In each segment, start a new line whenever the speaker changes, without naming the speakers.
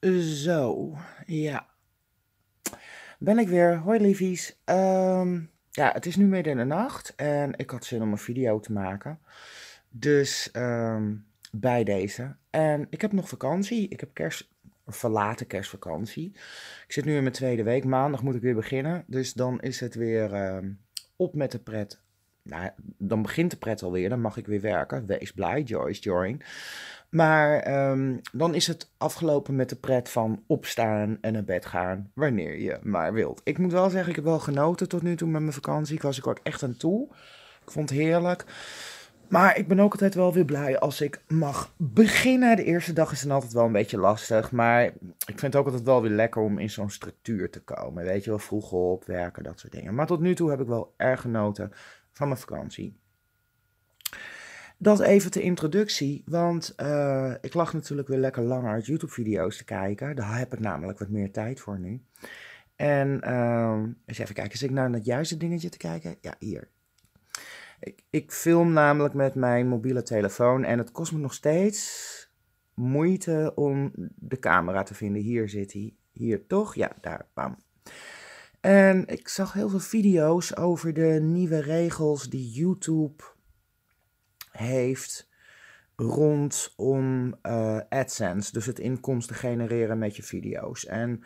Zo, ja. Ben ik weer. Hoi liefies. Ehm, ja, het is nu midden in de nacht en ik had zin om een video te maken. Dus ehm, bij deze. En ik heb nog vakantie. Ik heb kerst, verlaten kerstvakantie. Ik zit nu in mijn tweede week. Maandag moet ik weer beginnen. Dus dan is het weer ehm, op met de pret. Nou, dan begint de pret alweer. Dan mag ik weer werken. Wees blij, Joyce Join. Maar ehm, dan is het afgelopen met de pret van opstaan en naar bed gaan, wanneer je maar wilt. Ik moet wel zeggen, ik heb wel genoten tot nu toe met mijn vakantie. Ik was ik ook echt aan toe. Ik vond het heerlijk. Maar ik ben ook altijd wel weer blij als ik mag beginnen. De eerste dag is dan altijd wel een beetje lastig. Maar ik vind het ook altijd wel weer lekker om in zo'n structuur te komen. Weet je wel, vroeg op, werken, dat soort dingen. Maar tot nu toe heb ik wel erg genoten van mijn vakantie. Dat even de introductie, want uh, ik lag natuurlijk weer lekker langer YouTube-video's te kijken. Daar heb ik namelijk wat meer tijd voor nu. En uh, eens even kijken, zit ik nou naar het juiste dingetje te kijken? Ja, hier. Ik, ik film namelijk met mijn mobiele telefoon en het kost me nog steeds moeite om de camera te vinden. Hier zit hij. Hier toch? Ja, daar. Bam. En ik zag heel veel video's over de nieuwe regels die YouTube heeft rondom uh, AdSense, dus het inkomsten genereren met je video's. En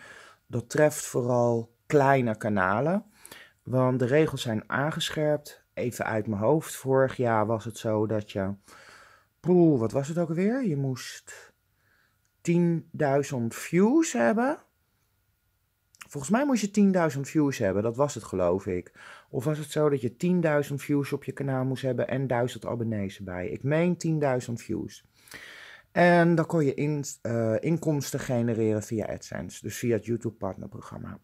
dat treft vooral kleine kanalen, want de regels zijn aangescherpt. Even uit mijn hoofd, vorig jaar was het zo dat je, poeh, wat was het ook alweer? Je moest 10.000 views hebben Volgens mij moest je 10.000 views hebben, dat was het geloof ik. Of was het zo dat je 10.000 views op je kanaal moest hebben en 1000 abonnees erbij? Ik meen 10.000 views. En dan kon je in, uh, inkomsten genereren via AdSense, dus via het YouTube partnerprogramma.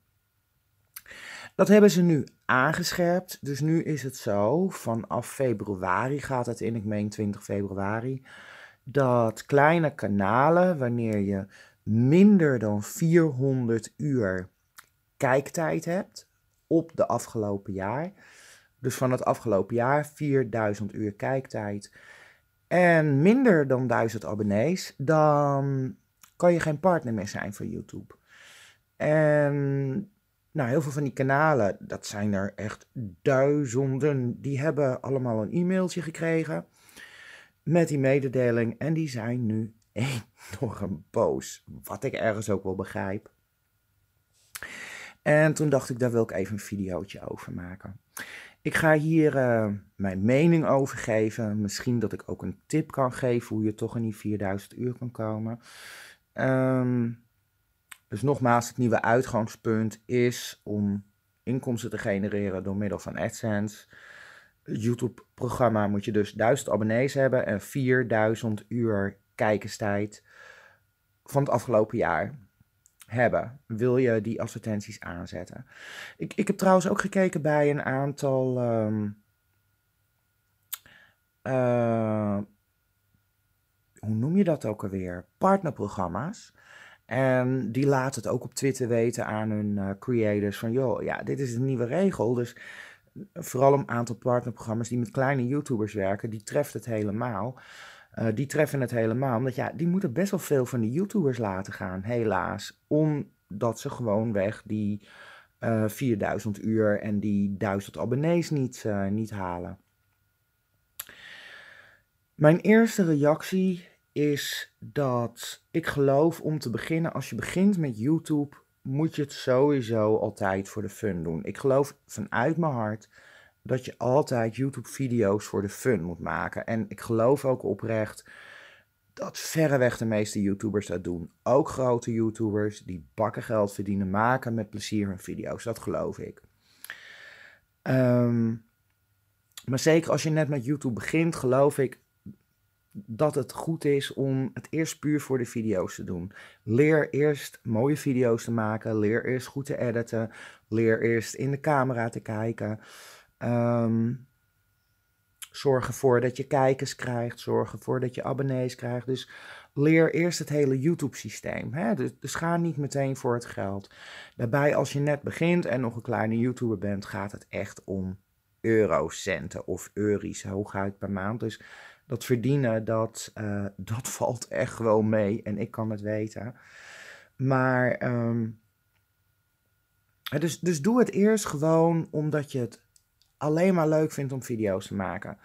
Dat hebben ze nu aangescherpt. Dus nu is het zo, vanaf februari gaat het in, ik meen 20 februari, dat kleine kanalen, wanneer je minder dan 400 uur kijktijd hebt op de afgelopen jaar. Dus van het afgelopen jaar 4000 uur kijktijd en minder dan 1000 abonnees, dan kan je geen partner meer zijn voor YouTube. En nou, heel veel van die kanalen, dat zijn er echt duizenden, die hebben allemaal een e-mailtje gekregen met die mededeling en die zijn nu enorm boos. Wat ik ergens ook wel begrijp. En toen dacht ik, daar wil ik even een videootje over maken. Ik ga hier uh, mijn mening over geven. Misschien dat ik ook een tip kan geven hoe je toch in die 4000 uur kan komen. Um, dus nogmaals, het nieuwe uitgangspunt is om inkomsten te genereren door middel van AdSense. YouTube-programma moet je dus 1000 abonnees hebben en 4000 uur kijkerstijd van het afgelopen jaar hebben, wil je die advertenties aanzetten. Ik, ik heb trouwens ook gekeken bij een aantal um, uh, hoe noem je dat ook alweer? Partnerprogramma's. En die laten het ook op Twitter weten aan hun uh, creators van, joh, ja, dit is een nieuwe regel. Dus vooral een aantal partnerprogramma's die met kleine YouTubers werken, die treft het helemaal. Uh, die treffen het helemaal. Omdat ja, die moeten best wel veel van die YouTubers laten gaan, helaas. Omdat ze gewoon weg die uh, eh, 4000 uur en die 1000 abonnees niet, uh, niet halen. Mijn eerste reactie is dat ik geloof om te beginnen, als je begint met YouTube, moet je het sowieso altijd voor de fun doen. Ik geloof vanuit mijn hart dat je altijd YouTube-video's voor de fun moet maken. En ik geloof ook oprecht dat verreweg de meeste YouTubers dat doen. Ook grote YouTubers die bakken geld verdienen, maken met plezier hun video's. Dat geloof ik. Um, maar zeker als je net met YouTube begint, geloof ik dat het goed is om het eerst puur voor de video's te doen. Leer eerst mooie video's te maken. Leer eerst goed te editen. Leer eerst in de camera te kijken. Um, zorg ervoor dat je kijkers krijgt. Zorg ervoor dat je abonnees krijgt. Dus leer eerst het hele YouTube-systeem. Dus, dus, ga niet meteen voor het geld. Daarbij, als je net begint en nog een kleine YouTuber bent, gaat het echt om eurocenten of euro's hooguit per maand. Dus dat verdienen, dat, uh, dat valt echt wel mee. En ik kan het weten. Maar, ehm, dus, dus doe het eerst gewoon omdat je het alleen maar leuk vindt om video's te maken.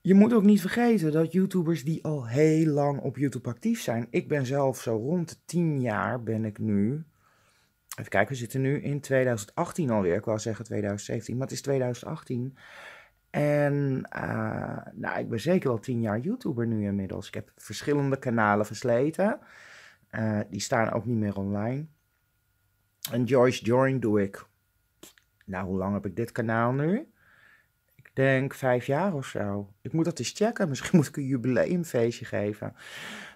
Je moet ook niet vergeten dat YouTubers die al heel lang op YouTube actief zijn. Ik ben zelf zo rond de 10 jaar ben ik nu. Even kijken, we zitten nu in 2018 alweer. Ik wou zeggen 2017, maar het is 2018. En uh, nou, ik ben zeker wel 10 jaar YouTuber nu inmiddels. Ik heb verschillende kanalen versleten. Uh, die staan ook niet meer online. En Joyce Join doe ik. Nou, hoe lang heb ik dit kanaal nu? denk vijf jaar of zo. Ik moet dat eens checken. Misschien moet ik een jubileumfeestje geven.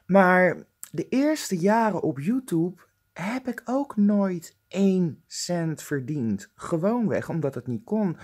Maar de eerste jaren op YouTube heb ik ook nooit één cent verdiend. Gewoonweg, omdat het niet kon.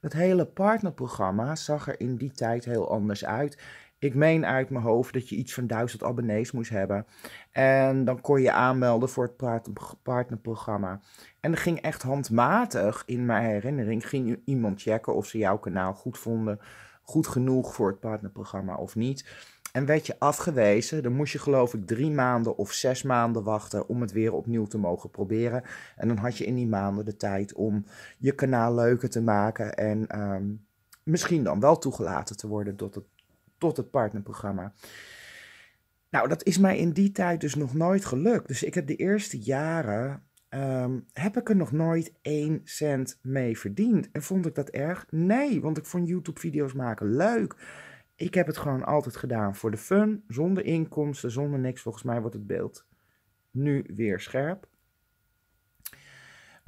Dat hele partnerprogramma zag er in die tijd heel anders uit. Ik meen uit mijn hoofd dat je iets van duizend abonnees moest hebben. En dan kon je aanmelden voor het partnerprogramma. En dat ging echt handmatig, in mijn herinnering, ging iemand checken of ze jouw kanaal goed vonden. Goed genoeg voor het partnerprogramma of niet. En werd je afgewezen, dan moest je geloof ik drie maanden of zes maanden wachten om het weer opnieuw te mogen proberen. En dan had je in die maanden de tijd om je kanaal leuker te maken en ehm, misschien dan wel toegelaten te worden tot het tot het partnerprogramma. Nou, dat is mij in die tijd dus nog nooit gelukt. Dus ik heb de eerste jaren, um, heb ik er nog nooit één cent mee verdiend. En vond ik dat erg? Nee, want ik vond YouTube-video's maken leuk. Ik heb het gewoon altijd gedaan voor de fun, zonder inkomsten, zonder niks. Volgens mij wordt het beeld nu weer scherp.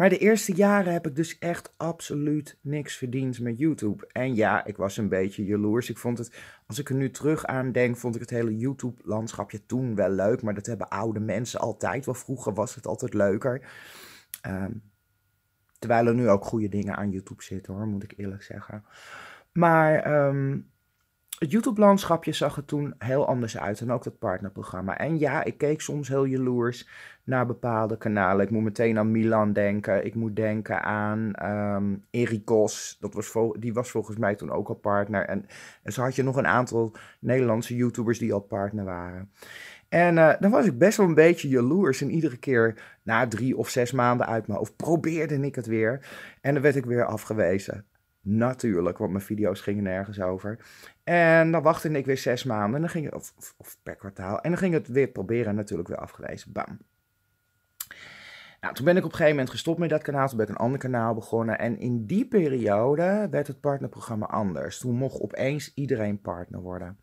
Maar de eerste jaren heb ik dus echt absoluut niks verdiend met YouTube. En ja, ik was een beetje jaloers. Ik vond het, als ik er nu terug aan denk, vond ik het hele YouTube-landschapje toen wel leuk. Maar dat hebben oude mensen altijd. Wel vroeger was het altijd leuker. Ehm, terwijl er nu ook goede dingen aan YouTube zitten hoor, moet ik eerlijk zeggen. Maar um, het YouTube-landschapje zag er toen heel anders uit en ook het partnerprogramma. En ja, ik keek soms heel jaloers naar bepaalde kanalen. Ik moet meteen aan Milan denken. Ik moet denken aan um, Erikos. Dat was die was volgens mij toen ook al partner. En, zo had je nog een aantal Nederlandse YouTubers die al partner waren. En uh, dan was ik best wel een beetje jaloers. En iedere keer na drie of zes maanden uit me of probeerde ik het weer. En dan werd ik weer afgewezen. Natuurlijk, want mijn video's gingen nergens over. En dan wachtte ik weer zes maanden, en dan ging of, of, per kwartaal. En dan ging het weer proberen, natuurlijk weer afgewezen. Bam. Nou, toen ben ik op een gegeven moment gestopt met dat kanaal. Toen ben ik een ander kanaal begonnen. En in die periode werd het partnerprogramma anders. Toen mocht opeens iedereen partner worden.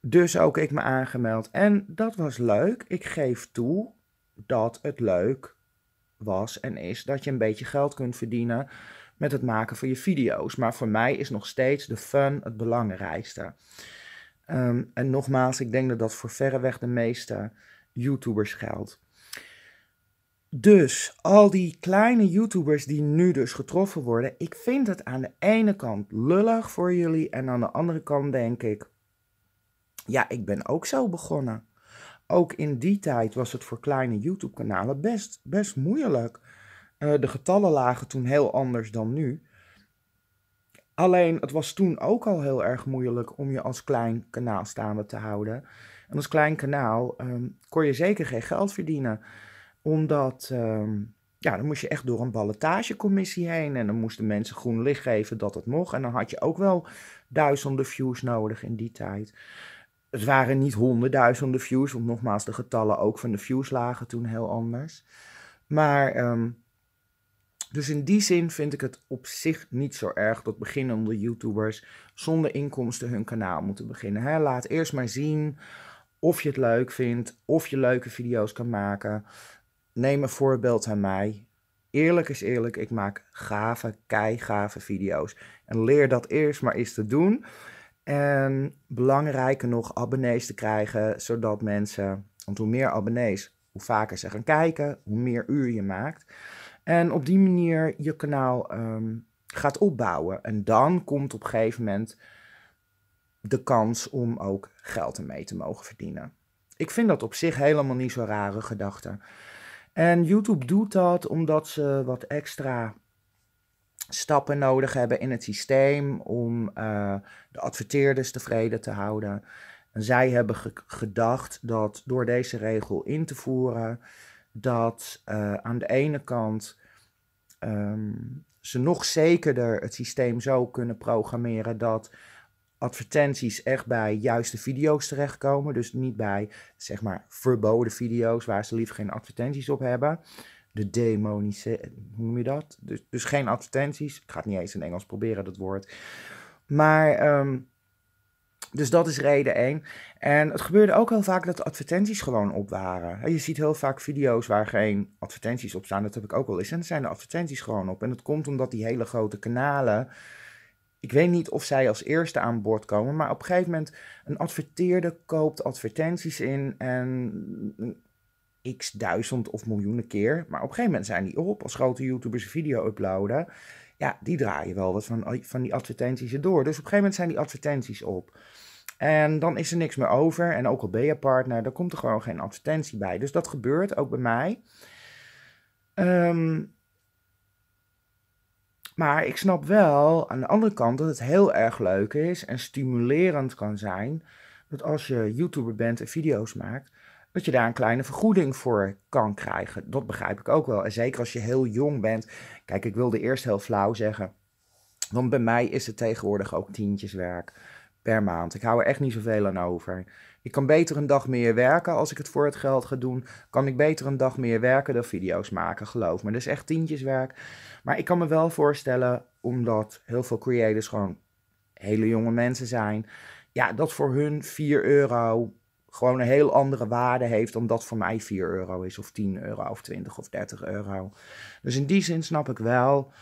Dus ook ik me aangemeld. En dat was leuk. Ik geef toe dat het leuk was en is dat je een beetje geld kunt verdienen met het maken van je video's. Maar voor mij is nog steeds de fun het belangrijkste. Um, en nogmaals, ik denk dat dat voor verreweg de meeste YouTubers geldt. Dus al die kleine YouTubers die nu dus getroffen worden, ik vind het aan de ene kant lullig voor jullie en aan de andere kant denk ik, ja, ik ben ook zo begonnen. Ook in die tijd was het voor kleine YouTube-kanalen best, best moeilijk. Uh, de getallen lagen toen heel anders dan nu. Alleen het was toen ook al heel erg moeilijk om je als klein kanaal staande te houden. En als klein kanaal um, kon je zeker geen geld verdienen. Omdat, um, ja, dan moest je echt door een ballotagecommissie heen. En dan moesten mensen groen licht geven dat het mocht. En dan had je ook wel duizenden views nodig in die tijd. Het waren niet honderdduizenden views, want nogmaals, de getallen ook van de views lagen toen heel anders. Maar um, dus in die zin vind ik het op zich niet zo erg dat beginnende YouTubers zonder inkomsten hun kanaal moeten beginnen. Hè? Laat eerst maar zien of je het leuk vindt, of je leuke video's kan maken. Neem een voorbeeld aan mij. Eerlijk is eerlijk, ik maak gave, keigave video's. En leer dat eerst maar eens te doen. En belangrijker nog, abonnees te krijgen, zodat mensen, want hoe meer abonnees, hoe vaker ze gaan kijken, hoe meer uur je maakt. En op die manier je kanaal um, gaat opbouwen. En dan komt op een gegeven moment de kans om ook geld ermee te mogen verdienen. Ik vind dat op zich helemaal niet zo'n rare gedachte. En YouTube doet dat omdat ze wat extra stappen nodig hebben in het systeem om uh, de adverteerders tevreden te houden. En zij hebben gedacht dat door deze regel in te voeren, dat uh, aan de ene kant um, ze nog zekerder het systeem zo kunnen programmeren dat advertenties echt bij juiste video's terechtkomen. Dus niet bij, zeg maar, verboden video's waar ze liever geen advertenties op hebben. De demonische, hoe noem je dat? Dus, dus geen advertenties. Ik ga het niet eens in Engels proberen, dat woord. Maar, um, dus dat is reden één. En het gebeurde ook heel vaak dat advertenties gewoon op waren. Je ziet heel vaak video's waar geen advertenties op staan. Dat heb ik ook wel eens. En dan zijn de advertenties gewoon op. En dat komt omdat die hele grote kanalen ik weet niet of zij als eerste aan boord komen, maar op een gegeven moment een adverteerder koopt advertenties in en x duizend of miljoenen keer. Maar op een gegeven moment zijn die op. Als grote YouTubers video uploaden, ja, die draaien wel wat van, van die advertenties erdoor. Dus op een gegeven moment zijn die advertenties op. En dan is er niks meer over. En ook al ben je partner, dan komt er gewoon geen advertentie bij. Dus dat gebeurt ook bij mij. Um, maar ik snap wel aan de andere kant dat het heel erg leuk is en stimulerend kan zijn. Dat als je YouTuber bent en video's maakt, dat je daar een kleine vergoeding voor kan krijgen. Dat begrijp ik ook wel. En zeker als je heel jong bent. Kijk, ik wilde eerst heel flauw zeggen. Want bij mij is het tegenwoordig ook tientjeswerk per maand. Ik hou er echt niet zoveel aan over. Ik kan beter een dag meer werken als ik het voor het geld ga doen. Kan ik beter een dag meer werken dan video's maken, geloof me. Dat is echt tientjeswerk. Maar ik kan me wel voorstellen, omdat heel veel creators gewoon hele jonge mensen zijn. Ja, dat voor hun 4 euro gewoon een heel andere waarde heeft dan dat voor mij 4 euro is, of 10 euro, of 20 of 30 euro. Dus in die zin snap ik wel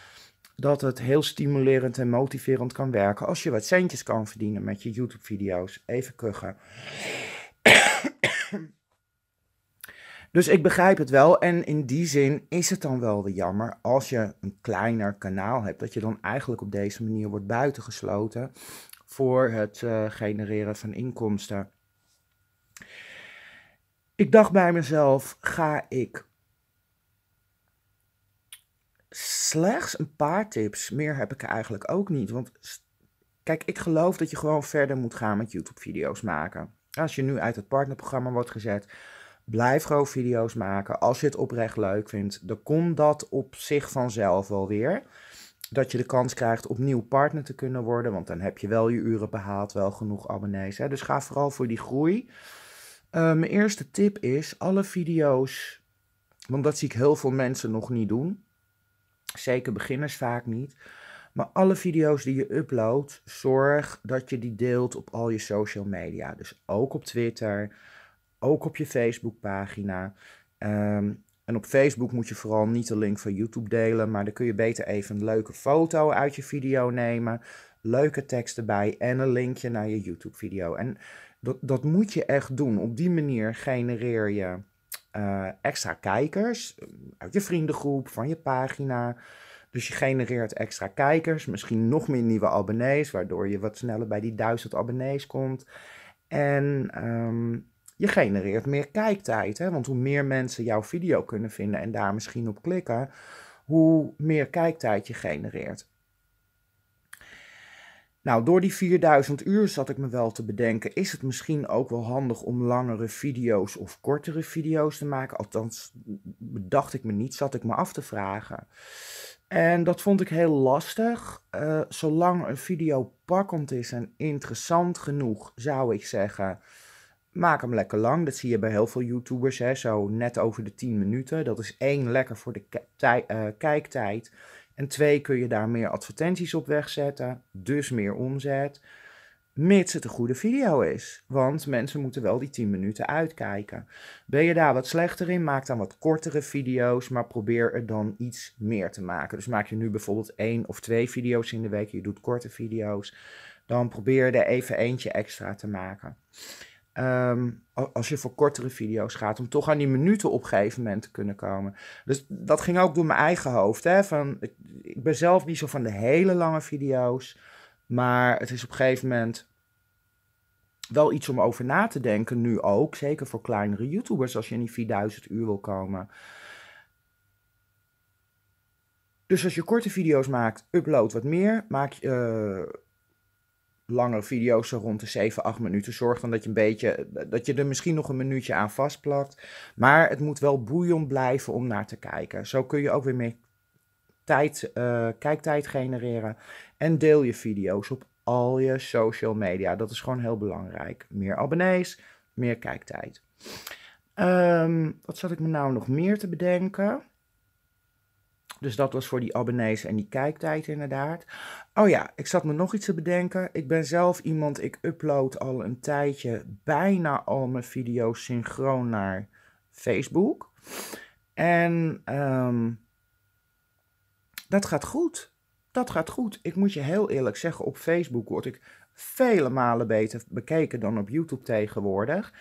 dat het heel stimulerend en motiverend kan werken als je wat centjes kan verdienen met je YouTube-video's. Even kuchen. Dus ik begrijp het wel. En in die zin is het dan wel weer jammer als je een kleiner kanaal hebt, dat je dan eigenlijk op deze manier wordt buitengesloten voor het uh, genereren van inkomsten. Ik dacht bij mezelf, ga ik slechts een paar tips. Meer heb ik eigenlijk ook niet. Want kijk, ik geloof dat je gewoon verder moet gaan met YouTube-video's maken. Als je nu uit het partnerprogramma wordt gezet, blijf gewoon video's maken. Als je het oprecht leuk vindt, dan komt dat op zich vanzelf wel weer. Dat je de kans krijgt opnieuw partner te kunnen worden. Want dan heb je wel je uren behaald, wel genoeg abonnees. Hè? Dus ga vooral voor die groei. Uh, mijn eerste tip is alle video's, want dat zie ik heel veel mensen nog niet doen. Zeker beginners vaak niet. Maar alle video's die je uploadt, zorg dat je die deelt op al je social media. Dus ook op Twitter, ook op je Facebookpagina. Um, en op Facebook moet je vooral niet de link van YouTube delen, maar dan kun je beter even een leuke foto uit je video nemen, leuke tekst erbij en een linkje naar je YouTube-video. En dat, dat moet je echt doen. Op die manier genereer je uh, extra kijkers uit je vriendengroep, van je pagina. Dus je genereert extra kijkers, misschien nog meer nieuwe abonnees, waardoor je wat sneller bij die duizend abonnees komt. En um, je genereert meer kijktijd. Hè? Want hoe meer mensen jouw video kunnen vinden en daar misschien op klikken, hoe meer kijktijd je genereert. Nou, door die 4000 uur zat ik me wel te bedenken, is het misschien ook wel handig om langere video's of kortere video's te maken? Althans, bedacht ik me niet, zat ik me af te vragen. En dat vond ik heel lastig. Uh, zolang een video pakkend is en interessant genoeg, zou ik zeggen, maak hem lekker lang. Dat zie je bij heel veel YouTubers, hè, zo net over de 10 minuten. Dat is één, lekker voor de uh, kijktijd. En twee, kun je daar meer advertenties op wegzetten, dus meer omzet. Mits het een goede video is. Want mensen moeten wel die 10 minuten uitkijken. Ben je daar wat slechter in, maak dan wat kortere video's, maar probeer er dan iets meer te maken. Dus maak je nu bijvoorbeeld één of twee video's in de week, je doet korte video's, dan probeer er even eentje extra te maken. Ehm, als je voor kortere video's gaat, om toch aan die minuten op een gegeven moment te kunnen komen. Dus dat ging ook door mijn eigen hoofd. Hè? Van, ik, ben zelf niet zo van de hele lange video's, maar het is op een gegeven moment wel iets om over na te denken, nu ook. Zeker voor kleinere YouTubers, als je in die 4000 uur wil komen. Dus als je korte video's maakt, upload wat meer. Maak, uh, langere video's zo rond de 7, 8 minuten. Zorg dan dat je een beetje, dat je er misschien nog een minuutje aan vastplakt. Maar het moet wel boeiend blijven om naar te kijken. Zo kun je ook weer meer tijd, uh, kijktijd genereren. En deel je video's op al je social media. Dat is gewoon heel belangrijk. Meer abonnees, meer kijktijd. Um, wat zat ik me nou nog meer te bedenken? Dus dat was voor die abonnees en die kijktijd inderdaad. Oh ja, ik zat me nog iets te bedenken. Ik ben zelf iemand, ik upload al een tijdje bijna al mijn video's synchroon naar Facebook. En um, dat gaat goed. Dat gaat goed. Ik moet je heel eerlijk zeggen, op Facebook word ik vele malen beter bekeken dan op YouTube tegenwoordig.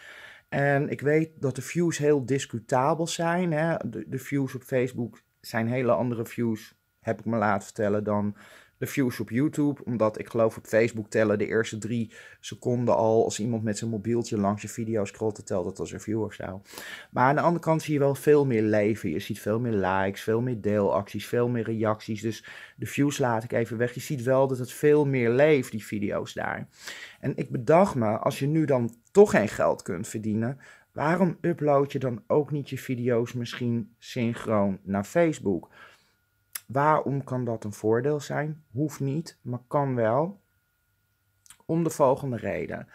En ik weet dat de views heel discutabel zijn. Hè? De views op Facebook zijn hele andere views, heb ik me laten vertellen, dan de views op YouTube. Omdat ik geloof op Facebook tellen de eerste drie seconden al. Als iemand met zijn mobieltje langs je video scrolt, telt dat als een view of zo. Maar aan de andere kant zie je wel veel meer leven. Je ziet veel meer likes, veel meer deelacties, veel meer reacties. Dus de views laat ik even weg. Je ziet wel dat het veel meer leeft, die video's daar. En ik bedacht me, als je nu dan toch geen geld kunt verdienen, waarom upload je dan ook niet je video's misschien synchroon naar Facebook? Waarom kan dat een voordeel zijn? Hoeft niet, maar kan wel. Om de volgende reden.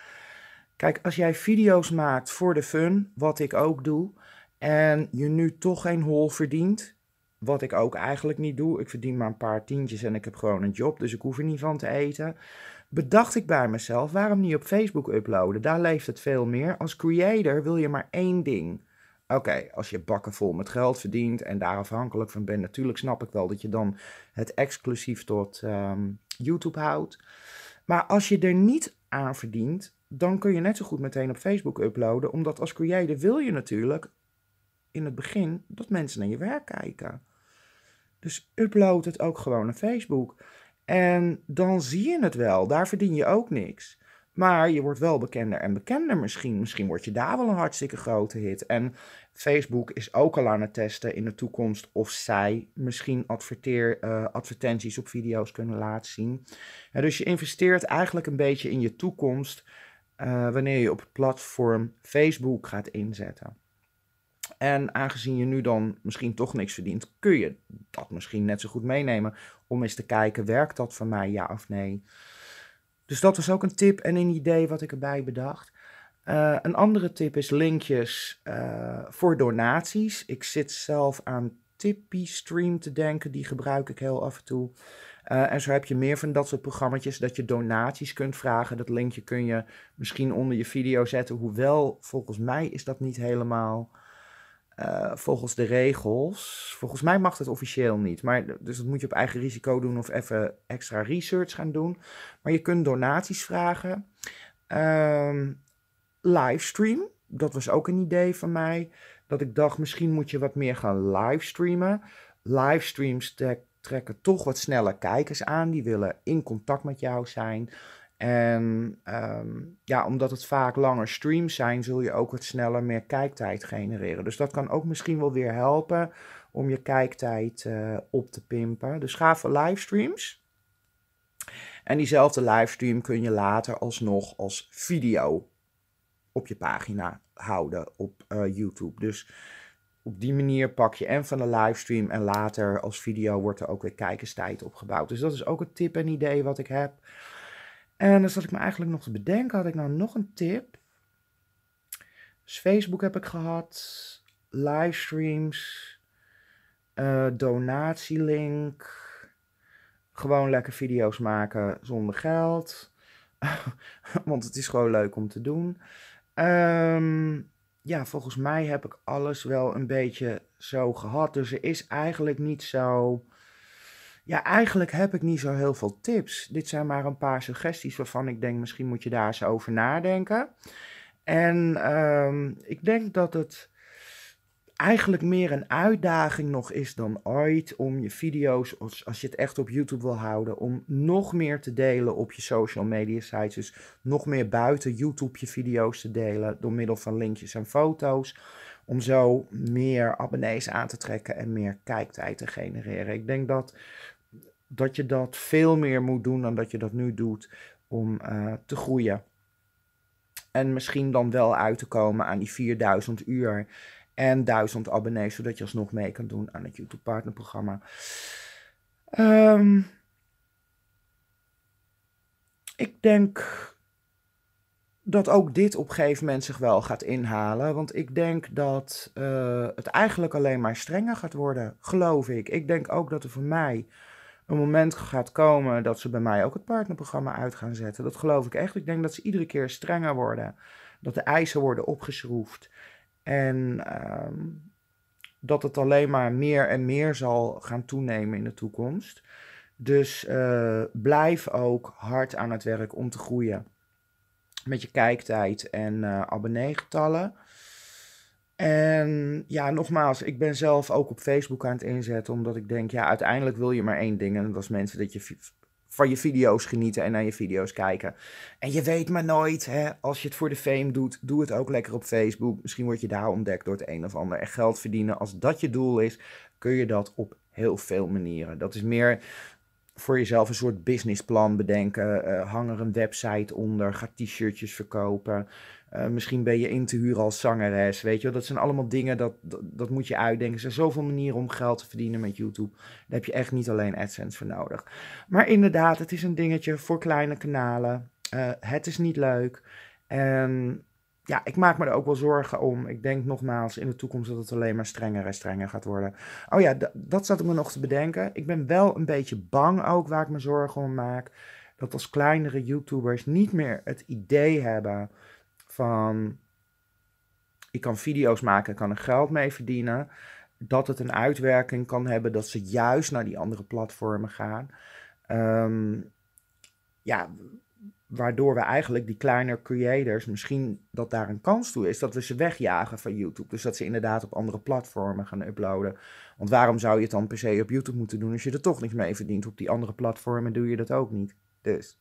Kijk, als jij video's maakt voor de fun, wat ik ook doe, en je nu toch geen hol verdient, wat ik ook eigenlijk niet doe, ik verdien maar een paar tientjes en ik heb gewoon een job, dus ik hoef er niet van te eten, bedacht ik bij mezelf, waarom niet op Facebook uploaden? Daar leeft het veel meer. Als creator wil je maar één ding. Oké, als je bakken vol met geld verdient en daar afhankelijk van bent, natuurlijk snap ik wel dat je dan het exclusief tot ehm, YouTube houdt. Maar als je er niet aan verdient, dan kun je net zo goed meteen op Facebook uploaden, omdat als creator wil je natuurlijk in het begin dat mensen naar je werk kijken. Dus upload het ook gewoon naar Facebook. En dan zie je het wel, daar verdien je ook niks. Maar je wordt wel bekender en bekender misschien. Misschien word je daar wel een hartstikke grote hit. En Facebook is ook al aan het testen in de toekomst of zij misschien adverteer, uh, advertenties op video's kunnen laten zien. dus je investeert eigenlijk een beetje in je toekomst uh, wanneer je op het platform Facebook gaat inzetten. En aangezien je nu dan misschien toch niks verdient, kun je dat misschien net zo goed meenemen om eens te kijken, werkt dat voor mij ja of nee? Dus dat was ook een tip en een idee wat ik erbij bedacht. Uh, een andere tip is linkjes uh, voor donaties. Ik zit zelf aan Tippy Stream te denken, die gebruik ik heel af en toe. Uh, en zo heb je meer van dat soort programma's dat je donaties kunt vragen. Dat linkje kun je misschien onder je video zetten. Hoewel, volgens mij is dat niet helemaal uh, volgens de regels. Volgens mij mag het officieel niet. Maar, dus dat moet je op eigen risico doen of even extra research gaan doen. Maar je kunt donaties vragen. Um, livestream, dat was ook een idee van mij. Dat ik dacht, misschien moet je wat meer gaan livestreamen. Livestreams trekken toch wat sneller kijkers aan. Die willen in contact met jou zijn. En um, ja, omdat het vaak langer streams zijn, zul je ook wat sneller meer kijktijd genereren. Dus dat kan ook misschien wel weer helpen om je kijktijd uh, op te pimpen. Dus ga voor livestreams. En diezelfde livestream kun je later alsnog als video op je pagina houden op uh, YouTube. Dus op die manier pak je en van de livestream en later als video wordt er ook weer kijkerstijd opgebouwd. Dus dat is ook een tip en idee wat ik heb. En dan zat ik me eigenlijk nog te bedenken, had ik nou nog een tip? Dus Facebook heb ik gehad, livestreams, uh, donatielink, gewoon lekker video's maken zonder geld. Want het is gewoon leuk om te doen. Um, ja, volgens mij heb ik alles wel een beetje zo gehad. Dus er is eigenlijk niet zo ja, eigenlijk heb ik niet zo heel veel tips. Dit zijn maar een paar suggesties waarvan ik denk, misschien moet je daar eens over nadenken. En um, ik denk dat het eigenlijk meer een uitdaging nog is dan ooit om je video's, als je het echt op YouTube wil houden, om nog meer te delen op je social media sites. Dus nog meer buiten YouTube je video's te delen door middel van linkjes en foto's. Om zo meer abonnees aan te trekken en meer kijktijd te genereren. Ik denk dat dat je dat veel meer moet doen dan dat je dat nu doet. om eh, te groeien. En misschien dan wel uit te komen aan die 4000 uur en 1000 abonnees, zodat je alsnog mee kan doen aan het YouTube Partnerprogramma. Um, ik denk dat ook dit op een gegeven moment zich wel gaat inhalen. Want ik denk dat uh, het eigenlijk alleen maar strenger gaat worden, geloof ik. Ik denk ook dat er voor mij een moment gaat komen dat ze bij mij ook het partnerprogramma uit gaan zetten. Dat geloof ik echt. Ik denk dat ze iedere keer strenger worden. Dat de eisen worden opgeschroefd. En uh, dat het alleen maar meer en meer zal gaan toenemen in de toekomst. Dus uh, blijf ook hard aan het werk om te groeien. Met je kijktijd en uh, abonneegetallen. En ja, nogmaals, ik ben zelf ook op Facebook aan het inzetten, omdat ik denk, ja, uiteindelijk wil je maar één ding. En dat is mensen dat je van je video's genieten en naar je video's kijken. En je weet maar nooit, hè, als je het voor de fame doet, doe het ook lekker op Facebook. Misschien word je daar ontdekt door het een of ander. En geld verdienen, als dat je doel is, kun je dat op heel veel manieren. Dat is meer voor jezelf een soort businessplan bedenken. Uh, hang er een website onder, ga t-shirtjes verkopen. Uh, misschien ben je in te huren als zangeres, weet je Dat zijn allemaal dingen, dat, dat, moet je uitdenken. Er zijn zoveel manieren om geld te verdienen met YouTube. Daar heb je echt niet alleen AdSense voor nodig. Maar inderdaad, het is een dingetje voor kleine kanalen. Uh, het is niet leuk. En ja, ik maak me er ook wel zorgen om. Ik denk nogmaals in de toekomst dat het alleen maar strenger en strenger gaat worden. Oh ja, dat zat ik me nog te bedenken. Ik ben wel een beetje bang ook waar ik me zorgen om maak. Dat als kleinere YouTubers niet meer het idee hebben van ik kan video's maken, kan er geld mee verdienen. Dat het een uitwerking kan hebben dat ze juist naar die andere platformen gaan. Um, ja, waardoor we eigenlijk die kleine creators, misschien dat daar een kans toe is, dat we ze wegjagen van YouTube. Dus dat ze inderdaad op andere platformen gaan uploaden. Want waarom zou je het dan per se op YouTube moeten doen als je er toch niks mee verdient? Op die andere platformen doe je dat ook niet. Dus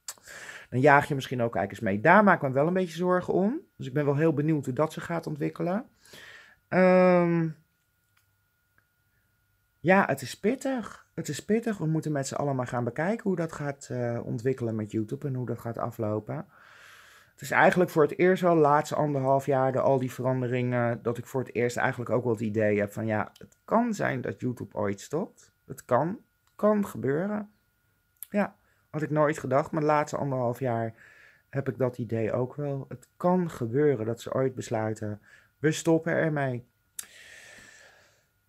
dan jaag je misschien ook eens mee. Daar maak ik me wel een beetje zorgen om. Dus ik ben wel heel benieuwd hoe dat zich gaat ontwikkelen. Um, ja, het is pittig. Het is pittig. We moeten met z'n allen maar gaan bekijken hoe dat gaat uh, ontwikkelen met YouTube en hoe dat gaat aflopen. Het is eigenlijk voor het eerst wel de laatste anderhalf jaar de al die veranderingen, dat ik voor het eerst eigenlijk ook wel het idee heb van ja, het kan zijn dat YouTube ooit stopt. Het kan, kan gebeuren. Ja, had ik nooit gedacht, maar laatste anderhalf jaar heb ik dat idee ook wel. Het kan gebeuren dat ze ooit besluiten, we stoppen ermee.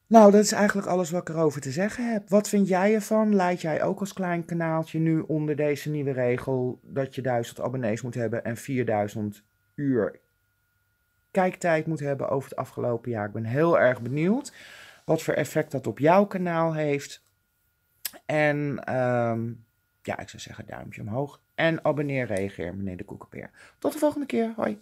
Nou, dat is eigenlijk alles wat ik erover te zeggen heb. Wat vind jij ervan? Leid jij ook als klein kanaaltje nu onder deze nieuwe regel dat je 1000 abonnees moet hebben en 4000 uur kijktijd moet hebben over het afgelopen jaar? Ik ben heel erg benieuwd wat voor effect dat op jouw kanaal heeft. En um, ja, ik zou zeggen duimpje omhoog. En abonneer, reageer, meneer de Koekenpeer. Tot de volgende keer. Hoi.